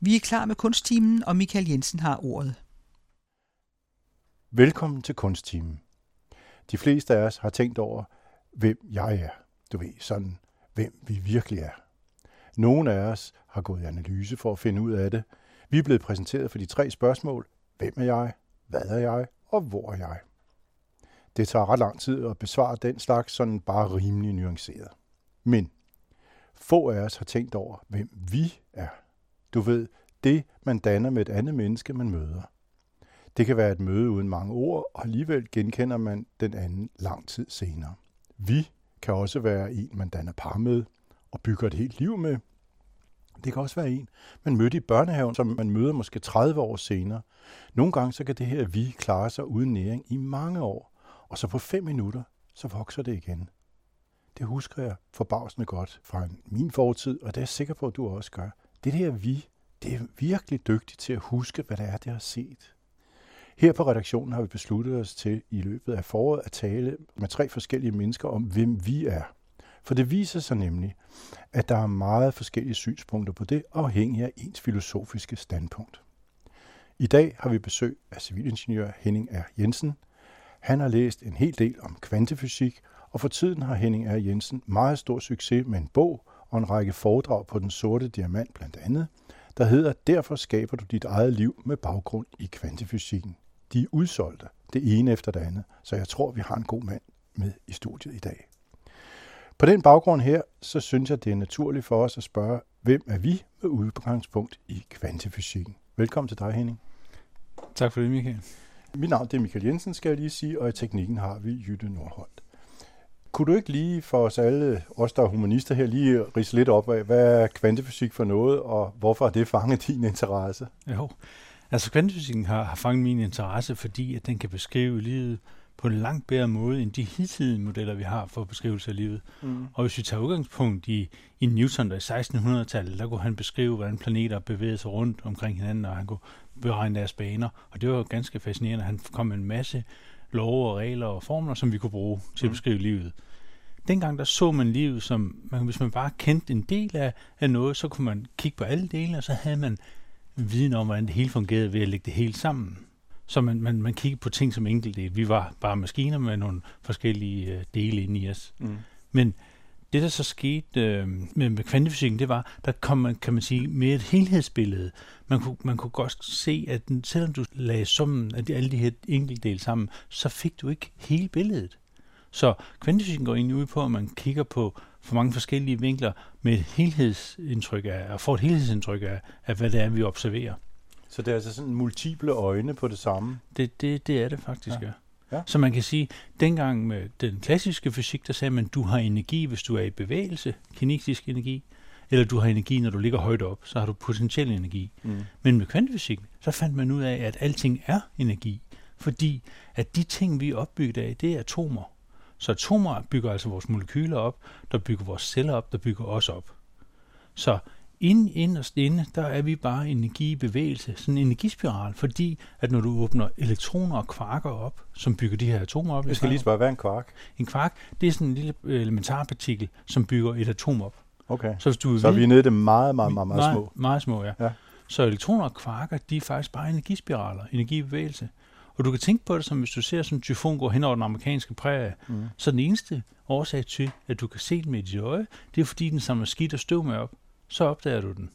Vi er klar med kunsttimen, og Michael Jensen har ordet. Velkommen til kunsttimen. De fleste af os har tænkt over, hvem jeg er. Du ved, sådan, hvem vi virkelig er. Nogle af os har gået i analyse for at finde ud af det. Vi er blevet præsenteret for de tre spørgsmål. Hvem er jeg? Hvad er jeg? Og hvor er jeg? Det tager ret lang tid at besvare den slags sådan bare rimelig nuanceret. Men få af os har tænkt over, hvem vi er. Du ved, det man danner med et andet menneske, man møder. Det kan være et møde uden mange ord, og alligevel genkender man den anden lang tid senere. Vi kan også være en, man danner par med og bygger et helt liv med. Det kan også være en, man mødte i børnehaven, som man møder måske 30 år senere. Nogle gange så kan det her vi klare sig uden næring i mange år, og så på fem minutter, så vokser det igen. Det husker jeg forbavsende godt fra min fortid, og det er jeg sikker på, at du også gør. Det her vi, det er virkelig dygtigt til at huske, hvad det er, det har set. Her på redaktionen har vi besluttet os til i løbet af foråret at tale med tre forskellige mennesker om, hvem vi er. For det viser sig nemlig, at der er meget forskellige synspunkter på det, afhængig af ens filosofiske standpunkt. I dag har vi besøg af civilingeniør Henning R. Jensen. Han har læst en hel del om kvantefysik, og for tiden har Henning R. Jensen meget stor succes med en bog og en række foredrag på den sorte diamant blandt andet, der hedder Derfor skaber du dit eget liv med baggrund i kvantefysikken. De er udsolgte, det ene efter det andet, så jeg tror, vi har en god mand med i studiet i dag. På den baggrund her, så synes jeg, det er naturligt for os at spørge, hvem er vi med udgangspunkt i kvantefysikken? Velkommen til dig, Henning. Tak for det, Michael. Mit navn det er Michael Jensen, skal jeg lige sige, og i teknikken har vi Jytte Nordholt. Kunne du ikke lige for os alle, os der er humanister her, lige rise lidt op af, hvad er kvantefysik for noget, og hvorfor har det fanget din interesse? Jo, altså kvantefysikken har, har fanget min interesse, fordi at den kan beskrive livet på en langt bedre måde end de hidtidige modeller, vi har for beskrivelse af livet. Mm. Og hvis vi tager udgangspunkt i, i Newton, der i 1600-tallet, der kunne han beskrive, hvordan planeter bevægede sig rundt omkring hinanden, og han kunne beregne deres baner. Og det var ganske fascinerende. Han kom med en masse love og regler og formler, som vi kunne bruge til at mm. beskrive mm. livet. Dengang der så man livet som, man, hvis man bare kendte en del af, af noget, så kunne man kigge på alle dele, og så havde man viden om, hvordan det hele fungerede ved at lægge det hele sammen. Så man, man, man kiggede på ting som enkelte. Vi var bare maskiner med nogle forskellige øh, dele inde i os. Mm. Men det, der så skete øh, med, med kvantefysikken, det var, der kom man, kan man sige, mere et helhedsbillede. Man kunne, man kunne godt se, at selvom du lagde summen af de, alle de her enkeltdele sammen, så fik du ikke hele billedet. Så kvantefysikken går egentlig ud på, at man kigger på for mange forskellige vinkler med et helhedsindtryk af, og får et helhedsindtryk af, af, hvad det er, vi observerer. Så det er altså sådan multiple øjne på det samme? Det, det, det er det faktisk, ja. ja. Så man kan sige, dengang med den klassiske fysik, der sagde man, du har energi, hvis du er i bevægelse, kinetisk energi, eller du har energi, når du ligger højt op, så har du potentiel energi. Mm. Men med kvantefysik, så fandt man ud af, at alting er energi, fordi at de ting, vi er opbygget af, det er atomer. Så atomer bygger altså vores molekyler op, der bygger vores celler op, der bygger os op. Så ind, inderst inde, der er vi bare energi i bevægelse, sådan en energispiral, fordi at når du åbner elektroner og kvarker op, som bygger de her atomer op. Jeg skal lige spørge, hvad er en kvark? En kvark, det er sådan en lille elementarpartikel, som bygger et atom op. Okay, så, hvis du så vi er nede i det meget, meget, meget, meget, små? Meget små, ja. ja. Så elektroner og kvarker, de er faktisk bare energispiraler, energi i bevægelse. Og du kan tænke på det, som hvis du ser sådan en tyfon gå hen over den amerikanske prærie, mm. så den eneste årsag til, at du kan se den med dit øje, det er fordi, den samler skidt og støv med op. Så opdager du den.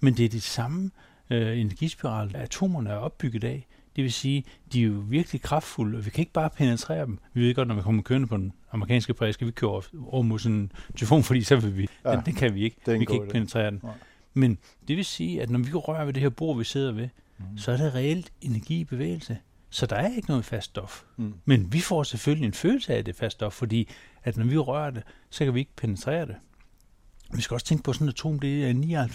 Men det er det samme øh, energispiral, atomerne er opbygget af. Det vil sige, de er jo virkelig kraftfulde, og vi kan ikke bare penetrere dem. Vi ved godt, når vi kommer kørende på den amerikanske prærie, skal vi køre over mod sådan en tyfon, fordi så vil vi. Ja, det, det kan vi ikke. Vi kan ikke det. penetrere den. Nej. Men det vil sige, at når vi rører ved det her bord, vi sidder ved, mm. så er det reelt energi i bevægelse. Så der er ikke noget fast stof. Mm. Men vi får selvfølgelig en følelse af, det fast stof, fordi at når vi rører det, så kan vi ikke penetrere det. Vi skal også tænke på, at sådan et atom det er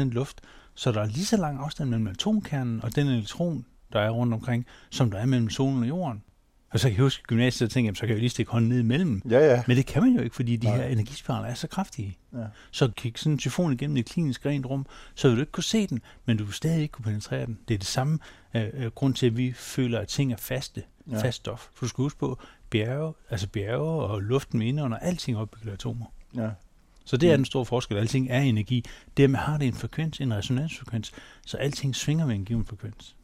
99% luft, så der er lige så lang afstand mellem atomkernen og den elektron, der er rundt omkring, som der er mellem solen og jorden. Og så kan jeg huske gymnasiet, og tænke, jamen, så kan jeg jo lige stikke hånden ned imellem. Ja, ja. Men det kan man jo ikke, fordi de Nej. her energispiraler er så kraftige. Ja. Så kig sådan en tyfon igennem et klinisk rent rum, så vil du ikke kunne se den, men du vil stadig ikke kunne penetrere den. Det er det samme uh, grund til, at vi føler, at ting er faste, ja. fast stof. For du skal huske på, bjerge, altså bjerge og luften med under, alting er opbygget af atomer. Ja. Så det er Mm. den store forskel. Alting er energi. Dermed har det en frekvens, en resonansfrekvens, så alting svinger med en given frekvens.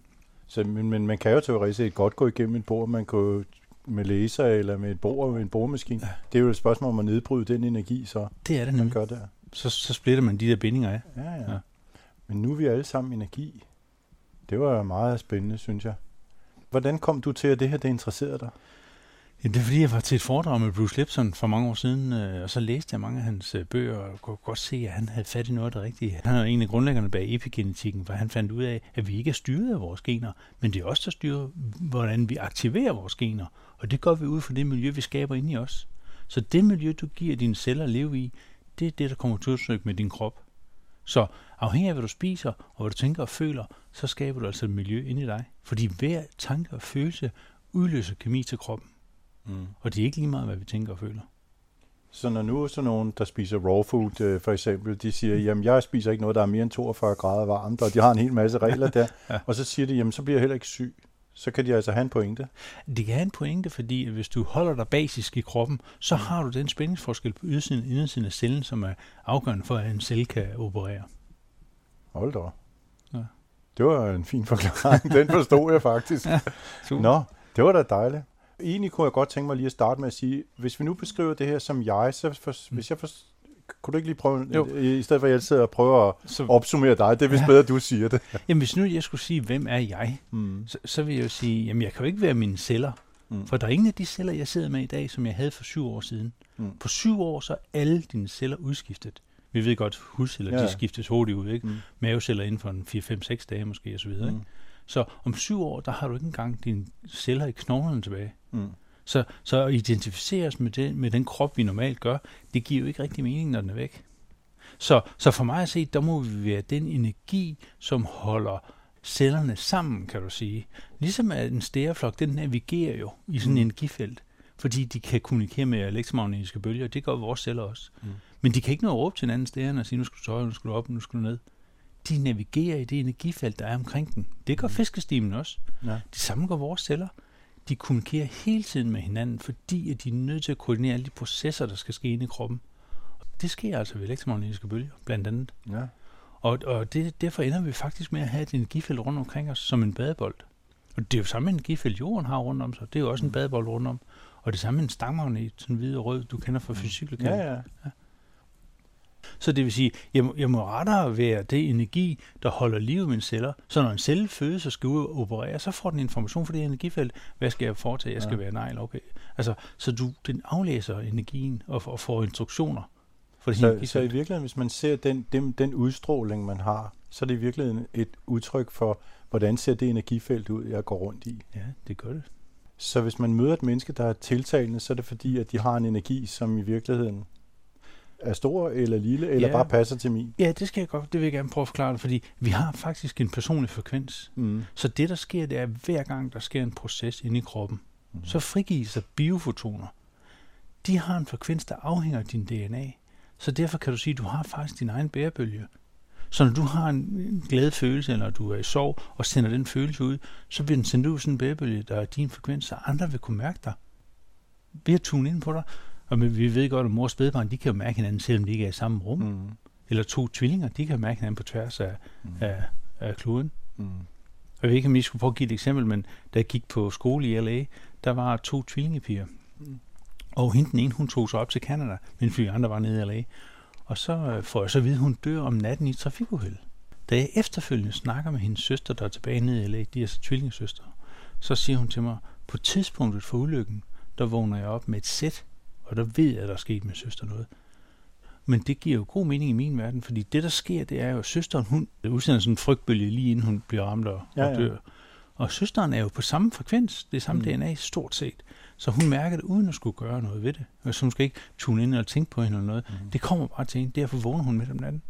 Så, men, men man kan jo teoretisk set godt gå igennem et bord, man kan med laser eller med et bord med en boremaskine. Ja. Det er jo et spørgsmål om at nedbryde den energi, så Det er det man nemlig. gør der. Så, så splitter man de der bindinger af. Ja, Ja. ja. Men nu er vi alle sammen energi. Det var meget spændende, synes jeg. Hvordan kom du til, at det her det interesserede dig? Ja, det er fordi, jeg var til et foredrag med Bruce Lipson for mange år siden, øh, og så læste jeg mange af hans øh, bøger, og kunne godt se, at han havde fat i noget af det rigtige. Han er en af grundlæggerne bag epigenetikken, for han fandt ud af, at vi ikke er styret af vores gener, men det er os, der styrer, hvordan vi aktiverer vores gener. Og det gør vi ud fra det miljø, vi skaber inde i os. Så det miljø, du giver dine celler at leve i, det er det, der kommer til udtryk med din krop. Så afhængig af, hvad du spiser, og hvad du tænker og føler, så skaber du altså et miljø inde i dig. Fordi hver tanke og følelse udløser kemi til kroppen. Mm. Og det er ikke lige meget, hvad vi tænker og føler. Så når nu er sådan nogen, der spiser raw food øh, for eksempel, de siger, jamen jeg spiser ikke noget, der er mere end 42 grader varmt, og de har en hel masse regler der, Ja. og så siger de, jamen så bliver jeg heller ikke syg. Så kan de altså have en pointe. Det kan have en pointe, fordi hvis du holder dig basisk i kroppen, så har du den spændingsforskel på ydersiden og indersiden af cellen, som er afgørende for, at en celle kan operere. Hold da. Ja. Det var en fin forklaring. Den forstod jeg faktisk. Super. Nå, det var da dejligt. Egentlig kunne jeg godt tænke mig lige at starte med at sige, hvis vi nu beskriver det her som jeg, så for, hvis jeg for, kunne du ikke lige prøve, Jo. i stedet for at jeg sidder og prøver at Så, opsummere dig, det er vist Ja. bedre, at du siger det. jamen, hvis nu jeg skulle sige, hvem er jeg, Mm. så, så vil jeg jo sige, jamen jeg kan jo ikke være mine celler. Mm. For der er ingen af de celler, jeg sidder med i dag, som jeg havde for syv år siden. Mm. På syv år, så er alle dine celler udskiftet. Vi ved godt, hudceller, Ja, de skiftes hurtigt ud, ikke? Mm. Maveceller inden for en 4-5-6 dage måske, og så videre, ikke? Mm. Så om syv år, der har du ikke engang dine celler i knoglerne tilbage. Mm. Så, så at identificere os med, det, med den krop, vi normalt gør, det giver jo ikke rigtig mening, når den er væk. Så, så for mig at se, der må vi være den energi, som holder cellerne sammen, kan du sige. Ligesom at en stæreflok, den navigerer jo i sådan Mm. en energifelt, fordi de kan kommunikere med elektromagnetiske bølger, det gør vores celler også. Mm. Men de kan ikke nå at råbe til en anden stære og sige, nu skal du til højre, nu skal du op, nu skal du ned. De navigerer i det energifelt, der er omkring den. Det gør Mm. fiskestimen også. Ja. Det samme gør vores celler. De kommunikerer hele tiden med hinanden, fordi at de er nødt til at koordinere alle de processer, der skal ske inde i kroppen. Og det sker altså ved elektromagnetiske bølger, blandt andet. Ja. Og, og det, derfor ender vi faktisk med at have et energifelt rundt omkring os som en badebold. Og det er jo samme energifelt, jorden har rundt om sig. Det er jo også en Mm. badebold rundt om. Og det samme med en stangmagnet, sådan hvid og rød, du kender fra Mm. fysik. Ja, ja. Så det vil sige, jeg må, jeg må rettere være det energi, der holder liv i mine celler. Så når en celle fødes og skal ud og operere, så får den information fra det energifelt. Hvad skal jeg foretage? Jeg skal Ja. være nej eller okay. Altså, så du, den aflæser energien og, og får instruktioner for det Så, så i energifelt. virkeligheden, hvis man ser den, den, den udstråling, man har, så er det i virkeligheden et udtryk for, hvordan ser det energifelt ud, jeg går rundt i. Ja, det gør det. Så hvis man møder et menneske, der er tiltalende, så er det fordi, at de har en energi, som i virkeligheden er stor eller lille, eller Ja. bare passer til min. Ja, det skal jeg godt. Det vil jeg gerne prøve at forklare dig, fordi vi har faktisk en personlig frekvens. Mm. Så det, der sker, det er, at hver gang der sker en proces inde i kroppen, Mm. så frigives der biofotoner. De har en frekvens, der afhænger af din DNA. Så derfor kan du sige, at du har faktisk din egen bærebølge. Så når du har en glad følelse, eller du er i sorg, og sender den følelse ud, så bliver den sendt ud sådan en bærebølge, der er din frekvens, så andre vil kunne mærke dig. Ved at tune ind på dig. Og men vi ved godt, at mor og spædbarn, de kan jo mærke hinanden, selvom de ikke er i samme rum. Mm. Eller to tvillinger, de kan mærke hinanden på tværs af, Mm. af, af kloden. Mm. Jeg ved ikke, om I skulle prøve at give et eksempel, men da jeg gik på skole i LA, der var to tvillingepiger. Mm. Og hende den ene, hun tog sig op til Canada, mens vi andre var nede i LA. Og så øh, får jeg så at vide, at hun dør om natten i et trafikuheld. Da jeg efterfølgende snakker med hendes søster, der er tilbage nede i LA, de er så tvillingesøstre, så siger hun til mig, på tidspunktet for ulykken, der vågner jeg op med et sæt, og der ved jeg, at der er sket med søster noget. Men det giver jo god mening i min verden, fordi det, der sker, det er jo, at søsteren, hun udsender sådan en frygtbølge lige inden hun bliver ramt og, Ja, og dør. Og søsteren er jo på samme frekvens, det er samme Mm. DNA stort set. Så hun mærker det, uden at skulle gøre noget ved det. Og så hun skal ikke tune ind og tænke på hende eller noget. Mm. Det kommer bare til hende, derfor vågner hun midt om natten.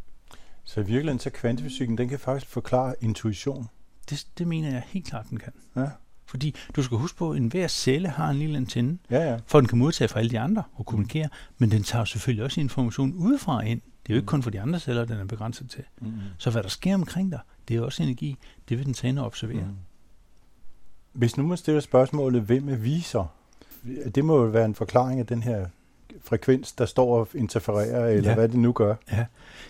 Så i virkeligheden, så kvantefysikken, den kan faktisk forklare intuition. Det, det mener jeg helt klart, den kan. Ja, Fordi du skal huske på, at enhver celle har en lille antenne, ja. ja. for den kan modtage fra alle de andre og kommunikere. Men den tager selvfølgelig også information udefra ind. Det er jo ikke kun for de andre celler, den er begrænset til. Mm. Så hvad der sker omkring dig, det er også energi. Det vil den tage ind og observere. Mm. Hvis nu man stiller spørgsmålet, hvem er vi så? Det må jo være en forklaring af den her frekvens, der står og interfererer, eller Ja. hvad det nu gør. Ja.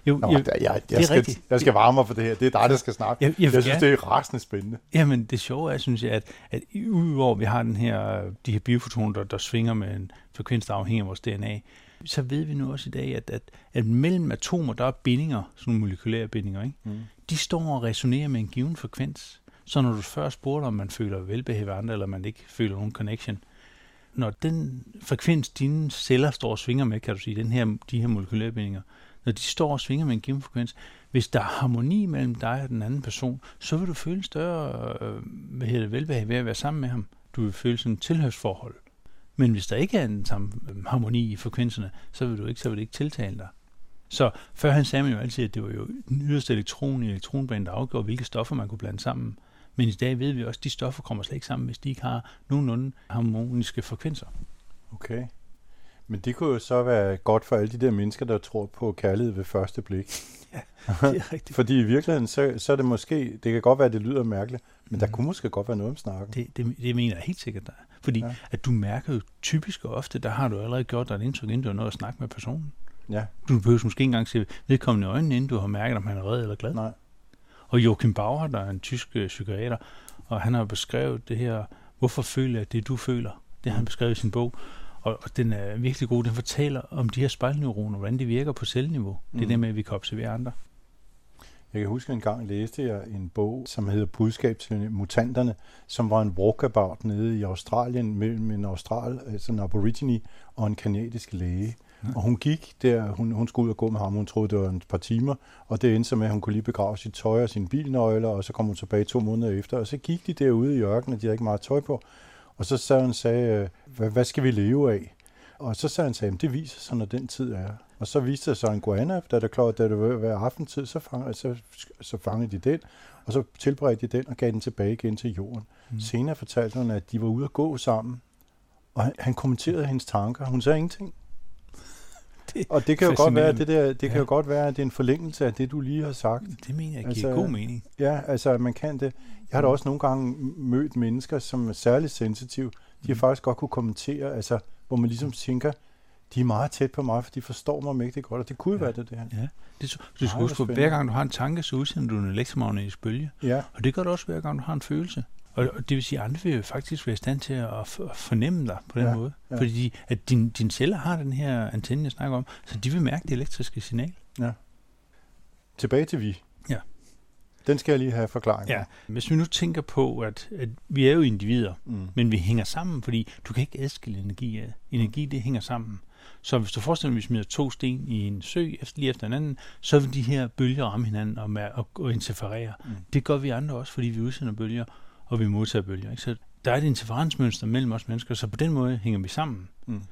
Jo, Nå, jeg, jeg, jeg, jeg, skal, rigtigt. jeg skal varme mig for det her. Det er dig, der skal snakke. Jeg- jeg jeg synes, gerne- det er rasende spændende. Jamen, det sjove er, synes jeg, at, at udover vi har den her, de her biofotoner, der, der svinger med en frekvens, der afhænger af vores DNA, så ved vi nu også i dag, at, at, at mellem atomer, der er bindinger, sådan nogle molekylære bindinger, ikke? Mm. de står og resonerer med en given frekvens. Så når du først spurgte, om man føler velbehag ved andre, eller man ikke føler nogen connection, når den frekvens, dine celler står og svinger med, kan du sige, den her, de her molekylære bindinger, når de står og svinger med en given frekvens, hvis der er harmoni mellem dig og den anden person, så vil du føle større øh, hvad hedder det, velbehag ved at være sammen med ham. Du vil føle sådan et tilhørsforhold. Men hvis der ikke er en samme øh, harmoni i frekvenserne, så vil du ikke, så vil det ikke tiltale dig. Så før han sagde man jo altid, at det var jo den yderste elektron i elektronbanen, der afgjorde, hvilke stoffer man kunne blande sammen. Men i dag ved vi også, at de stoffer kommer slet ikke sammen, hvis de ikke har nogenlunde harmoniske frekvenser. Okay. Men det kunne jo så være godt for alle de der mennesker, der tror på kærlighed ved første blik. Det er rigtigt. Fordi i virkeligheden, så, så er det måske, det kan godt være, at det lyder mærkeligt, men der Mhm. kunne måske godt være noget om snakken. Det, det, det mener jeg helt sikkert, der er. Fordi Ja. ja. at du mærker jo typisk og ofte, der har du allerede gjort dig et indtryk, inden du har nået at snakke med personen. Ja, Du behøver måske ikke engang se vedkommende i øjnene, inden du har mærket, om han er vred eller glad. nej. Og Joachim Bauer, der er en tysk øh, psykiater, og han har beskrevet det her, hvorfor føler jeg det, du føler. Det har han beskrevet i sin bog. Og, og den er virkelig god. Den fortæller om de her spejlneuroner, hvordan de virker på celleniveau. Det er Mm. det med, at vi kan observere andre. Jeg kan huske, en gang læste jeg en bog, som hedder Budskab til mutanterne, som var en walkabout nede i Australien mellem en austral, altså en aborigine og en kanadisk læge. Og hun gik der, hun, hun skulle ud og gå med ham, hun troede, det var et par timer, og det endte så med, at hun kunne lige begrave sit tøj og sine bilnøgler, og så kom hun tilbage to måneder efter, og så gik de derude i ørkenen, og de havde ikke meget tøj på, og så sagde hun, sagde, øh, hvad, hvad skal vi leve af? Og så sagde han, sagde, det viser sig, når den tid er. Og så viste det sig en guana, da det, klart, da det var aftentid, så, fang, så, så fangede de den, og så tilberedte de den og gav den tilbage igen til jorden. Mm. Senere fortalte hun, at de var ude at gå sammen, og han, han kommenterede hendes tanker. Hun sagde ingenting. Det, Og det kan jo godt være, at det, der, det kan Ja. jo godt være, at det er en forlængelse af det, du lige har sagt. det mener jeg giver Altså, god mening. Ja, altså man kan det. Jeg har da også nogle gange mødt mennesker, som er særligt sensitive. De har Mm. faktisk godt kunne kommentere, altså, hvor man ligesom tænker, de er meget tæt på mig, for de forstår mig mægtigt godt, og det kunne Ja. være det, her. Ja. Det, du skal huske, hver gang du har en tanke, så udsender du en elektromagnetisk bølge. Ja, Og det gør du også, hver gang du har en følelse. Og, og det vil sige, at andre vil jo faktisk være i stand til at, f- at fornemme dig på den Ja, måde. ja. Fordi at din, din celler har den her antenne, jeg snakker om, så de vil mærke det elektriske signal. tilbage til vi. Ja. Den skal jeg lige have forklaring. Ja. Hvis vi nu tænker på, at, at vi er jo individer, Mm. men vi hænger sammen, fordi du kan ikke adskille energi af. Energi, det hænger sammen. Så hvis du forestiller dig, at vi smider to sten i en sø efter, lige efter hinanden, så vil de her bølger ramme hinanden og, og, og interferere. Mm. Det gør vi andre også, fordi vi udsender bølger, og vi modtager bølger. Ikke? Så der er et interferensmønster mellem os mennesker, så på den måde hænger vi sammen. Mm.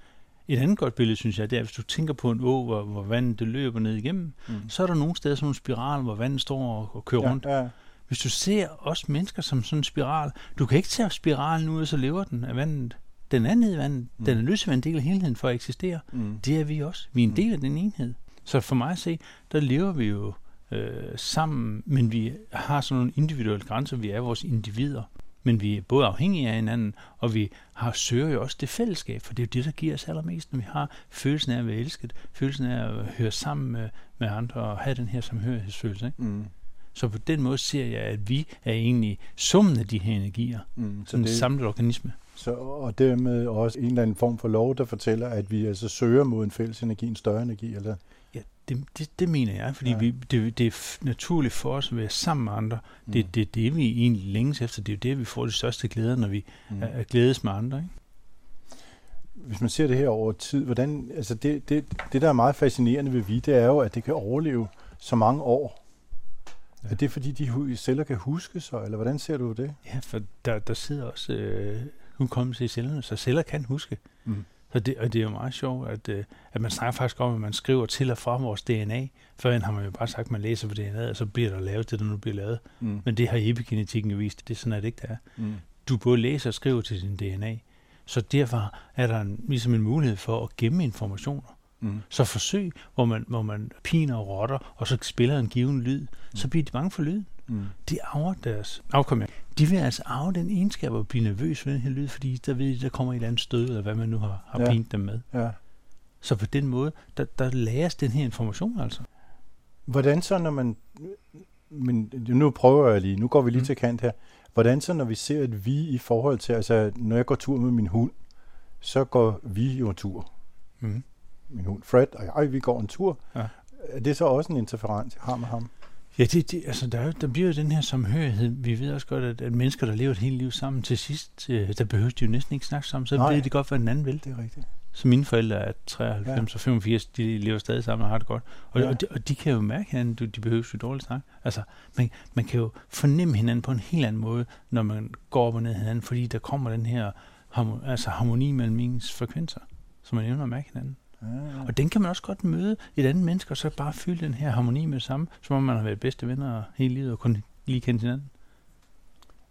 Et andet godt billede, synes jeg, det er, hvis du tænker på en å, hvor, hvor vandet det løber ned igennem, Mm. så er der nogle steder sådan nogle spiraler, hvor vandet står og, og kører rundt. Ja, ja. Hvis du ser os mennesker som sådan en spiral, du kan ikke tage spiralen ud, og så lever den af vandet. Den er nede i vandet. Mm. Den er at være en del af helheden for at eksistere. Mm. Det er vi også. Vi er en Mm. del af den enhed. Så for mig at se, der lever vi jo øh, sammen, men vi har sådan nogle individuelle grænser. Vi er vores individer. Men vi er både afhængige af hinanden, og vi har søger jo også det fællesskab, for det er jo det, der giver os allermest, når vi har følelsen af at være elsket, følelsen af at høre sammen med, med andre og have den her samhørighedsfølelse. Ikke? Mm. Så på den måde ser jeg, at vi er egentlig summen af de her energier. Mm. Så en det, samlet organisme. så, og dermed også en eller anden form for lov, der fortæller, at vi altså søger mod en fælles energi, en større energi. Eller? Det, det, det mener jeg, fordi Ja. vi, det, det er naturligt for os at være sammen med andre. Mm. Det er det, det, vi egentlig længes efter. Det er jo det, vi får de største glæder, når vi Mm. er, er glædes med andre. Ikke? Hvis man ser det her over tid, hvordan, altså det, det, det, der er meget fascinerende ved vi, det er jo, at det kan overleve så mange år. Ja. Er det fordi, de celler kan huske sig, eller hvordan ser du det? Ja, for der, der sidder også øh, hukommelse i cellerne, så celler kan huske. Mm. Så det, og det er jo meget sjovt, at, øh, at man snakker faktisk om, at man skriver til og fra vores DNA. Førhen har man jo bare sagt, at man læser på DNA'et, og så bliver der lavet det, der nu bliver lavet. Mm. Men det har epigenetikken jo vist. Det er sådan, at det ikke er. Mm. du både læser og skriver til din DNA. Så derfor er der en, ligesom en mulighed for at gemme informationer. Mm. Så forsøg, hvor man, hvor man piner og rotter, og så spiller en given lyd, så bliver de bange for lyden. Mm. De arver deres afkom. De vil altså arve den egenskab at blive nervøs for den her lyd, fordi der ved de, der kommer et eller andet stød, eller hvad man nu har, har Ja. pint dem med. Ja. Så på den måde, der, der læres den her information altså. Hvordan så, når man... Men nu prøver jeg lige, nu går vi lige mm. til kant her. Hvordan så, når vi ser et vi i forhold til, altså når jeg går tur med min hund, så går vi jo tur. Mm. Min hund Fred og jeg, vi går en tur. Ja. Er det så også en interferens, jeg har med ham? Ja, det, det, altså der, der bliver jo den her samhørighed. Vi ved også godt, at, at mennesker, der lever et helt liv sammen, til sidst, øh, der behøver de jo næsten ikke snakke sammen. Så Nej. ved de godt, hvad den anden vil. Det er rigtigt. Så mine forældre er 93 ja. og 85, de lever stadig sammen og har det godt. Og, ja. og, de, og de kan jo mærke hinanden, de behøver jo dårligt snak. Altså, man, man kan jo fornemme hinanden på en helt anden måde, når man går op og ned hinanden, fordi der kommer den her harmoni, altså harmoni mellem ens frekvenser, så man evner at mærke hinanden. Ja, ja. Og den kan man også godt møde et andet menneske, og så bare føle den her harmoni med det samme, som om man har været bedste venner hele livet og kun lige kendt hinanden.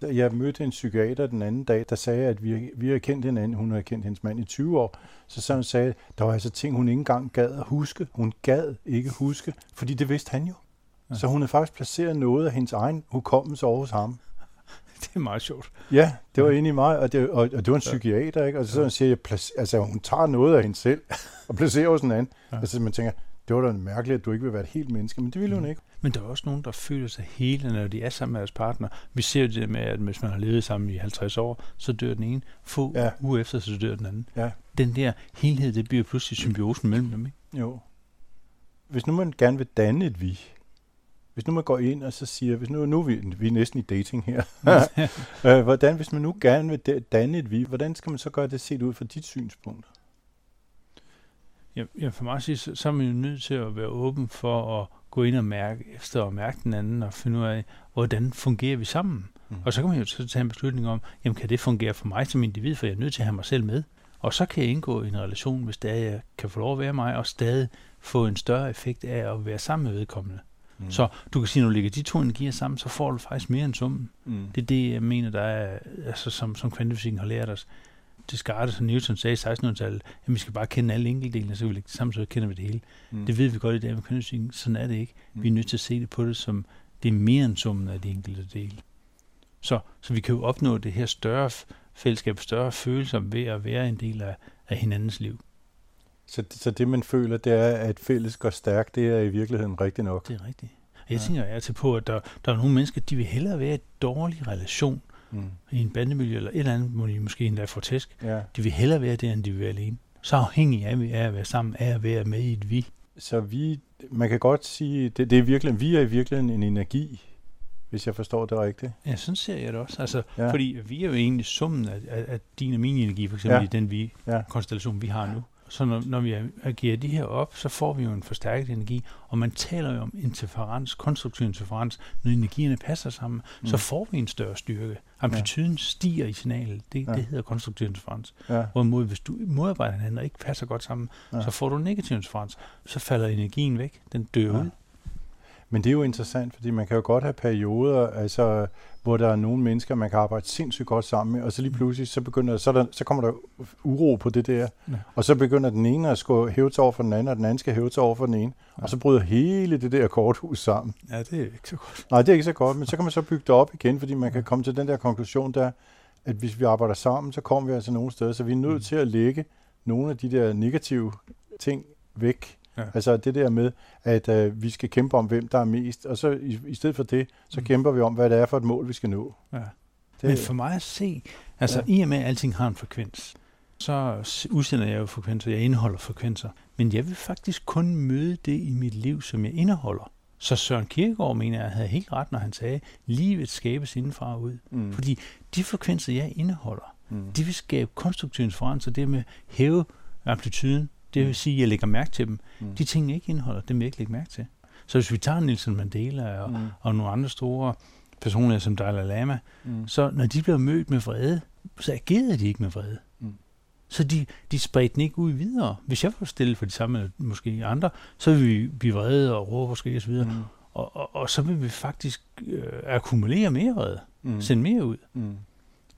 Jeg mødte en psykiater den anden dag, der sagde, at vi, vi har kendt hinanden. Hun har kendt hendes mand i 20 år. Så så hun sagde, der var altså ting, hun ikke engang gad at huske. Hun gad ikke huske, fordi det vidste han jo. Ja. Så hun havde faktisk placeret noget af hendes egen hukommelse over hos ham. Det er meget sjovt. Ja, det var i mig, og det, og, og det var en psykiater, ikke? Og så, ja. siger jeg, placer, altså hun tager noget af hende selv og placerer hos en anden. Ja. Altså man tænker, det var da mærkeligt, at du ikke vil være et helt menneske, men det ville mm. hun ikke. Men der er også nogen, der føler sig hele, når de er sammen med deres partner. Vi ser jo det med, at hvis man har levet sammen i 50 år, så dør den ene. Få ja. uger efter, så dør den anden. Ja. Den der helhed, det bliver pludselig symbiosen mellem dem, ikke? Jo. Hvis nu man gerne vil danne et vi, hvis nu man går ind og så siger, hvis nu, nu er vi, vi er næsten i dating her, øh, hvordan, hvis man nu gerne vil danne et vi, hvordan skal man så gøre det set ud fra dit synspunkt? Ja, ja for mig sige, så, så er man jo nødt til at være åben for at gå ind og mærke efter og mærke den anden og finde ud af, hvordan fungerer vi sammen. Mm. Og så kan man jo så tage en beslutning om, jamen kan det fungere for mig som individ, for jeg er nødt til at have mig selv med. Og så kan jeg indgå i en relation, hvis det er, jeg kan få lov at være mig, og stadig få en større effekt af at være sammen med vedkommende. Mm. Så du kan sige, når du lægger de to energier sammen, så får du faktisk mere end summen. Mm. Det er det, jeg mener, der er, altså, som, som kvantefysikken har lært os. Descartes og Newton sagde i 1600-tallet, at vi skal bare kende alle enkeltdelene, så vi lægger det sammen, så kender vi det hele. Mm. Det ved vi godt i dag med kvantefysikken. Sådan er det ikke. Mm. Vi er nødt til at se det på det som, det er mere end summen af de enkelte dele. Så, så vi kan jo opnå det her større fællesskab, større følelser ved at være en del af, af hinandens liv. Så, så det, man føler, det er, at fælles går stærkt, det er i virkeligheden rigtigt nok? Det er rigtigt. Jeg ja. tænker jeg til på, at der, der er nogle mennesker, de vil hellere være i en dårlig relation mm. i en bandemiljø, eller et eller andet, må de måske endda få tæsk. Ja. De vil hellere være der, end de vil være alene. Så afhængig af, af at være sammen, af at være med i et vi. Så vi, man kan godt sige, det, det er virkelig, vi er i virkeligheden en energi, hvis jeg forstår det rigtigt. Ja, sådan ser jeg det også. Altså, ja. Fordi vi er jo egentlig summen af, af, af din og min energi, for eksempel ja. i den vi, ja. konstellation, vi har nu. Så når, når vi agerer de her op, så får vi jo en forstærket energi, og man taler jo om interferens, konstruktiv interferens. Når energierne passer sammen, mm. så får vi en større styrke. Amplituden ja. stiger i signalet. Det, ja. det hedder konstruktiv interferens. Ja. Hvorimod, hvis du modarbejder hinanden og ikke passer godt sammen, ja. så får du negativ interferens. Så falder energien væk. Den dør ja. ud. Men det er jo interessant, fordi man kan jo godt have perioder, altså, hvor der er nogle mennesker, man kan arbejde sindssygt godt sammen med, og så lige mm. pludselig, så, begynder, så, der, så kommer der uro på det der, ja. og så begynder den ene at skulle hæve sig over for den anden, og den anden skal hæve sig over for den ene, ja. og så bryder hele det der korthus sammen. Ja, det er ikke så godt. Nej, det er ikke så godt, men så kan man så bygge det op igen, fordi man kan komme til den der konklusion der, at hvis vi arbejder sammen, så kommer vi altså nogle steder, så vi er nødt mm. til at lægge nogle af de der negative ting væk, Ja. Altså det der med, at øh, vi skal kæmpe om, hvem der er mest, og så i, i stedet for det, så mm. kæmper vi om, hvad det er for et mål, vi skal nå. Ja. Det, Men for mig at se, altså ja. i og med, at alting har en frekvens, så udsender jeg jo frekvenser, jeg indeholder frekvenser. Men jeg vil faktisk kun møde det i mit liv, som jeg indeholder. Så Søren Kierkegaard mener jeg havde helt ret, når han sagde, livet skabes indenfra og ud. Mm. Fordi de frekvenser, jeg indeholder, mm. de vil skabe konstruktiv interferens, og det med hæve amplituden, det vil sige, at jeg lægger mærke til dem. Mm. De ting, jeg ikke indeholder, dem vil jeg ikke lægge mærke til. Så hvis vi tager Nelson Mandela og, mm. og nogle andre store personer som Dalai Lama, mm. så når de bliver mødt med vrede, så agerede de ikke med vrede. Mm. Så de, de spredte den ikke ud videre. Hvis jeg var stille for de samme, måske andre, så vil vi blive vrede og råbe måske osv. Mm. Og, og, og så vil vi faktisk øh, akkumulere mere vrede. Mm. Sende mere ud. Mm.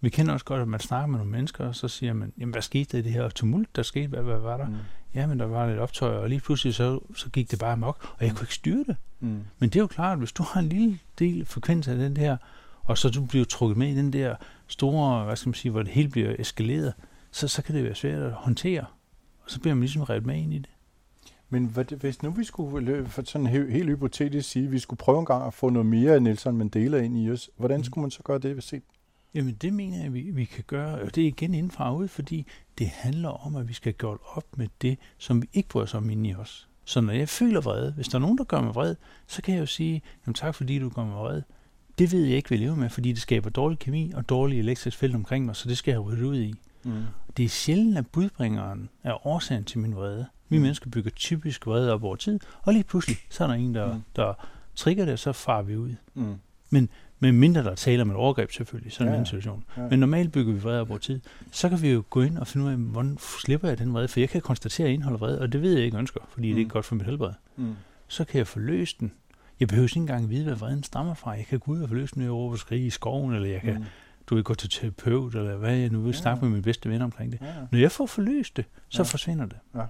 Vi kender også godt, at man snakker med nogle mennesker, og så siger man, jamen hvad skete der i det her tumult, der skete? Hvad, hvad var der? Mm. Ja, men der var lidt optøj, og lige pludselig så, så gik det bare amok, og jeg kunne ikke styre det. Mm. Men det er jo klart, at hvis du har en lille del frekvens af den der, og så du bliver trukket med i den der store, hvad skal man sige, hvor det hele bliver eskaleret, så, så kan det være svært at håndtere. og så bliver man ligesom revet med ind i det. Men hvad, hvis nu vi skulle for sådan helt, helt hypotetisk sige, at vi skulle prøve en gang at få noget mere af Nelson Mandela ind i os, hvordan mm. skulle man så gøre det, hvis se? Jamen det mener jeg, vi, vi kan gøre, og det er igen indenfra ud, fordi det handler om, at vi skal gøre op med det, som vi ikke bryder os om inde i os. Så når jeg føler vrede, hvis der er nogen, der gør mig vred, så kan jeg jo sige, jamen tak fordi du gør mig vred. Det ved jeg ikke, jeg lever med, fordi det skaber dårlig kemi og dårlig elektrisk felt omkring mig, så det skal jeg rydde ud i. Mm. Det er sjældent, at budbringeren er årsagen til min vrede. Vi mm. mennesker bygger typisk vrede op over tid, og lige pludselig, så er der en, der, mm. der trigger det, og så farer vi ud. Mm. Men med mindre der taler om et overgreb selvfølgelig, sådan ja, en situation. Ja. Men normalt bygger vi vrede op over tid. Så kan vi jo gå ind og finde ud af, hvordan slipper jeg den vrede? For jeg kan konstatere, at jeg indeholder vrede, og det ved jeg ikke ønsker, fordi mm. det er ikke godt for mit helbred. Mm. Så kan jeg få løst den. Jeg behøver ikke engang vide, hvad vreden stammer fra. Jeg kan gå ud og få løst den, når jeg råber skrige i skoven, eller jeg kan mm. du vil gå til terapeut, eller hvad jeg nu vil ja. snakke med min bedste ven omkring det. Ja. Når jeg får forløst det, så ja. forsvinder det. Ja.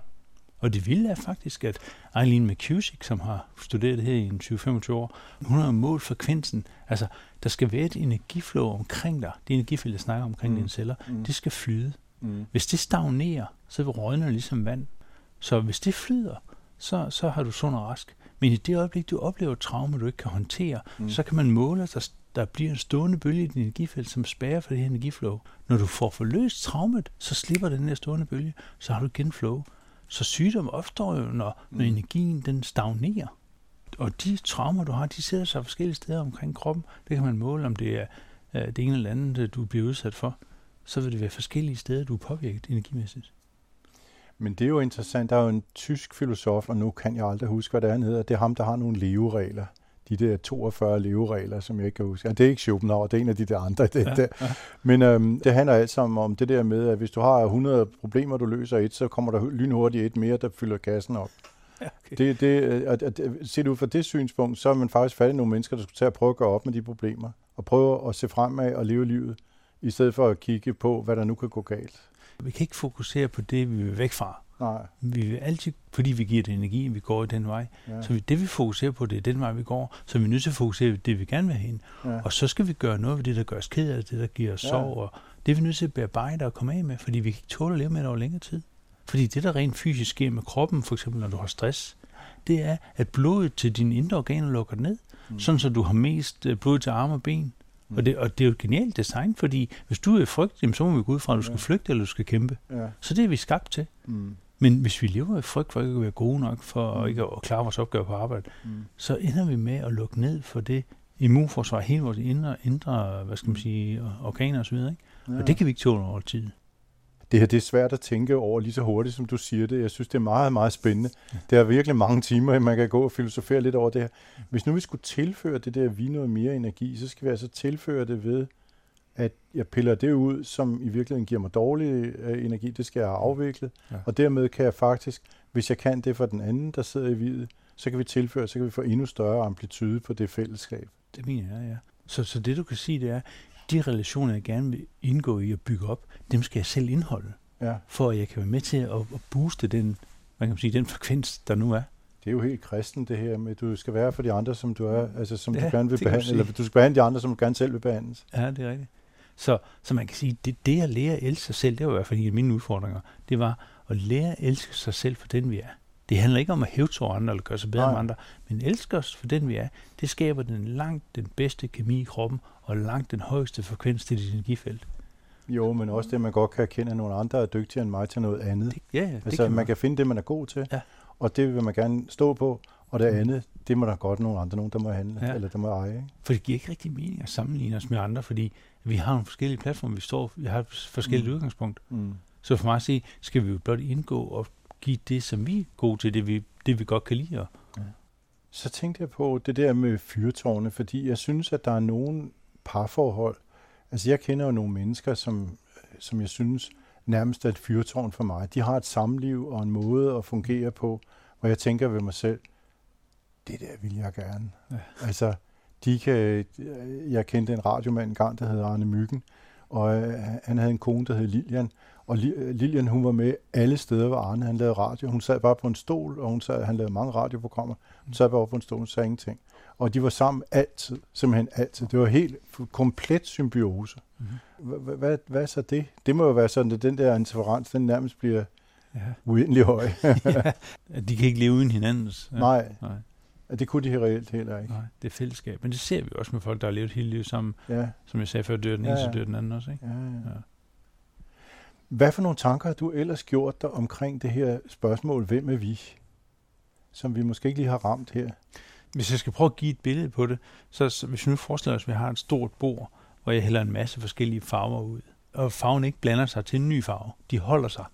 Og det vilde er faktisk, at Eileen McCusick, som har studeret det her i 20-25 år, hun har målt frekvensen. Altså, der skal være et energiflow omkring dig. Det energifelt, jeg snakker omkring mm. dine celler, mm. det skal flyde. Mm. Hvis det stagnerer, så rådner det ligesom vand. Så hvis det flyder, så, så har du sund og rask. Men i det øjeblik, du oplever et traume, du ikke kan håndtere, mm. så kan man måle, at der, der bliver en stående bølge i din energifelt, som spærrer for det her energiflow. Når du får forløst traumet, så slipper den her stående bølge, så har du igen flow. Så sygdom opstår jo, når, mm. når energien den stagnerer. Og de traumer, du har, de sætter sig forskellige steder omkring kroppen. Det kan man måle, om det er uh, det ene eller andet, du bliver udsat for. Så vil det være forskellige steder, du er påvirket energimæssigt. Men det er jo interessant. Der er jo en tysk filosof, og nu kan jeg aldrig huske, hvad det er, han hedder. Det er ham, der har nogle leveregler de der 42 leveregler, som jeg ikke kan huske. Ja, det er ikke Schopenhauer, det er en af de der andre. Det, ja, der. Ja. Men øhm, det handler alt sammen om det der med, at hvis du har 100 problemer, du løser et, så kommer der lynhurtigt et mere, der fylder kassen op. Ja, okay. det, det, at, at, at, set ud fra det synspunkt, så er man faktisk fat i nogle mennesker, der skulle tage at prøve at gøre op med de problemer, og prøve at se fremad og leve livet, i stedet for at kigge på, hvad der nu kan gå galt. Vi kan ikke fokusere på det, vi vil væk fra. Nej. Vi vil altid, fordi vi giver det energi, vi går i den vej. Ja. Så det vi fokuserer på, det er den vej, vi går. Så vi er nødt til at fokusere på det, vi gerne vil hen. Ja. Og så skal vi gøre noget ved det, der gør os ked af det, der giver os ja. sorg. Og det er vi nødt til at bearbejde og komme af med, fordi vi kan ikke tåle at leve med det over længere tid. Fordi det, der rent fysisk sker med kroppen, for eksempel når du har stress, det er, at blodet til dine indre organer lukker ned, mm. sådan så du har mest øh, blod til arme og ben. Mm. Og, det, og det er jo et genialt design, fordi hvis du er frygt, så må vi gå ud fra, at du skal flygte eller du skal kæmpe. Ja. Så det er vi skabt til. Mm. Men hvis vi lever i frygt for ikke at være gode nok, for mm. ikke at klare vores opgave på arbejde, mm. så ender vi med at lukke ned for det immunforsvar, hele vores indre, indre hvad skal man mm. sige, organer osv. Ikke? Ja. Og det kan vi ikke tåle over tid. Det her det er svært at tænke over lige så hurtigt, som du siger det. Jeg synes, det er meget, meget spændende. Det er virkelig mange timer, man kan gå og filosofere lidt over det her. Hvis nu vi skulle tilføre det der vi noget mere energi, så skal vi altså tilføre det ved at jeg piller det ud, som i virkeligheden giver mig dårlig øh, energi, det skal jeg have afviklet, ja. og dermed kan jeg faktisk, hvis jeg kan det for den anden, der sidder i videt, så kan vi tilføre, så kan vi få endnu større amplitude på det fællesskab. Det mener jeg, ja. Så, så det du kan sige, det er, de relationer, jeg gerne vil indgå i og bygge op, dem skal jeg selv indholde, ja. for at jeg kan være med til at, at booste den, hvad kan man sige, den frekvens, der nu er. Det er jo helt kristen, det her med, at du skal være for de andre, som du er, altså som ja, du gerne vil behandle, eller du skal behandle de andre, som du gerne selv vil behandles. Ja, det er rigtigt. Så, så man kan sige, det, det at lære at elske sig selv, det var i hvert fald en af mine udfordringer, det var at lære at elske sig selv for den, vi er. Det handler ikke om at hæve over andre eller gøre sig bedre Nej. end andre, men elske os for den, vi er. Det skaber den langt den bedste kemi i kroppen, og langt den højeste frekvens til dit energifelt. Jo, men også det, man godt kan erkende, at nogle andre er dygtigere end mig til noget andet. Det, ja, ja, det altså, kan man. man kan finde det, man er god til, ja. og det vil man gerne stå på, og det andet, det må der godt nogle andre, nogen der må handle, ja. eller der må eje. Ikke? For det giver ikke rigtig mening at sammenligne os med andre, fordi vi har nogle forskellige platforme, vi står, vi har et forskelligt mm. udgangspunkt. Mm. Så for mig at sige, skal vi jo blot indgå og give det, som vi er gode til, det vi, det vi godt kan lide. Ja. Så tænkte jeg på det der med fyrtårne, fordi jeg synes, at der er nogle parforhold. Altså jeg kender jo nogle mennesker, som, som jeg synes nærmest er et fyrtårn for mig. De har et samliv og en måde at fungere på, hvor jeg tænker ved mig selv, det der vil jeg gerne. Ja. Altså, de kan, jeg kendte en radiomand engang, der hed Arne Myggen, og øh, han havde en kone, der hed Lilian, og Lilian, hun var med alle steder, hvor Arne han lavede radio. Hun sad bare på en stol, og hun sad, han lavede mange radioprogrammer. Hun sad bare på en stol og sagde ingenting. Og de var sammen altid, simpelthen altid. Det var helt komplet symbiose. Mm-hmm. Hvad, er så det? Det må jo være sådan, at den der interferens, den nærmest bliver uendelig høj. De kan ikke leve uden hinandens. Nej, Nej, det kunne de reelt heller ikke. nej, det er fællesskab. Men det ser vi også med folk, der har levet hele livet sammen. Ja, Som jeg sagde før, dør den Ja, ene, så dør den anden også. Ikke? ja, ja. Ja. Hvad for nogle tanker har du ellers gjort dig omkring det her spørgsmål, hvem er vi? Som vi måske ikke lige har ramt her. Hvis jeg skal prøve at give et billede på det, så, så hvis vi nu forestiller os, at vi har et stort bord, hvor jeg hælder en masse forskellige farver ud, og farven ikke blander sig til en ny farve. De holder sig.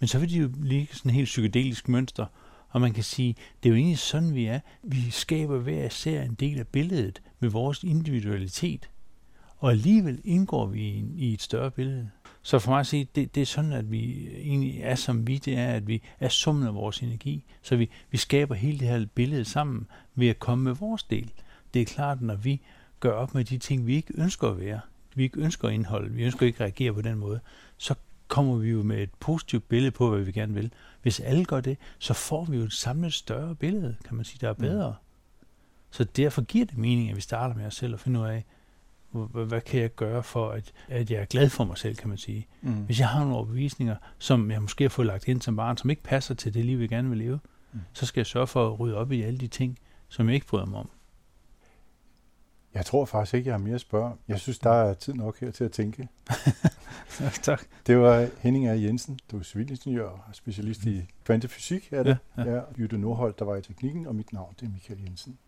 Men så vil de jo ligge sådan et helt psykedelisk mønster, og man kan sige, det er jo egentlig sådan, vi er. Vi skaber hver især en del af billedet med vores individualitet, og alligevel indgår vi i, i et større billede. Så for mig at sige, det, det er sådan, at vi egentlig er som vi, det er, at vi er summen af vores energi. Så vi, vi skaber hele det her billede sammen ved at komme med vores del. Det er klart, når vi gør op med de ting, vi ikke ønsker at være, vi ikke ønsker indhold, vi ønsker ikke at reagere på den måde, så kommer vi jo med et positivt billede på, hvad vi gerne vil. Hvis alle gør det, så får vi jo et samlet større billede, kan man sige, der er bedre. Så derfor giver det mening, at vi starter med os selv og finder ud af, hvad kan jeg gøre for, at, at jeg er glad for mig selv, kan man sige. Mm. Hvis jeg har nogle overbevisninger, som jeg måske har fået lagt ind som barn, som ikke passer til det liv, jeg gerne vil leve, Mm. så skal jeg sørge for at rydde op i alle de ting, som jeg ikke bryder mig om. Jeg tror faktisk ikke, jeg har mere at spørge. Jeg synes, der er tid nok her til at tænke. tak. Det var Henning A. Jensen. Du er civilingeniør og specialist i kvantefysik, er det? Ja, ja. ja. Jytte Nordholt, der var i teknikken, og mit navn det er Michael Jensen.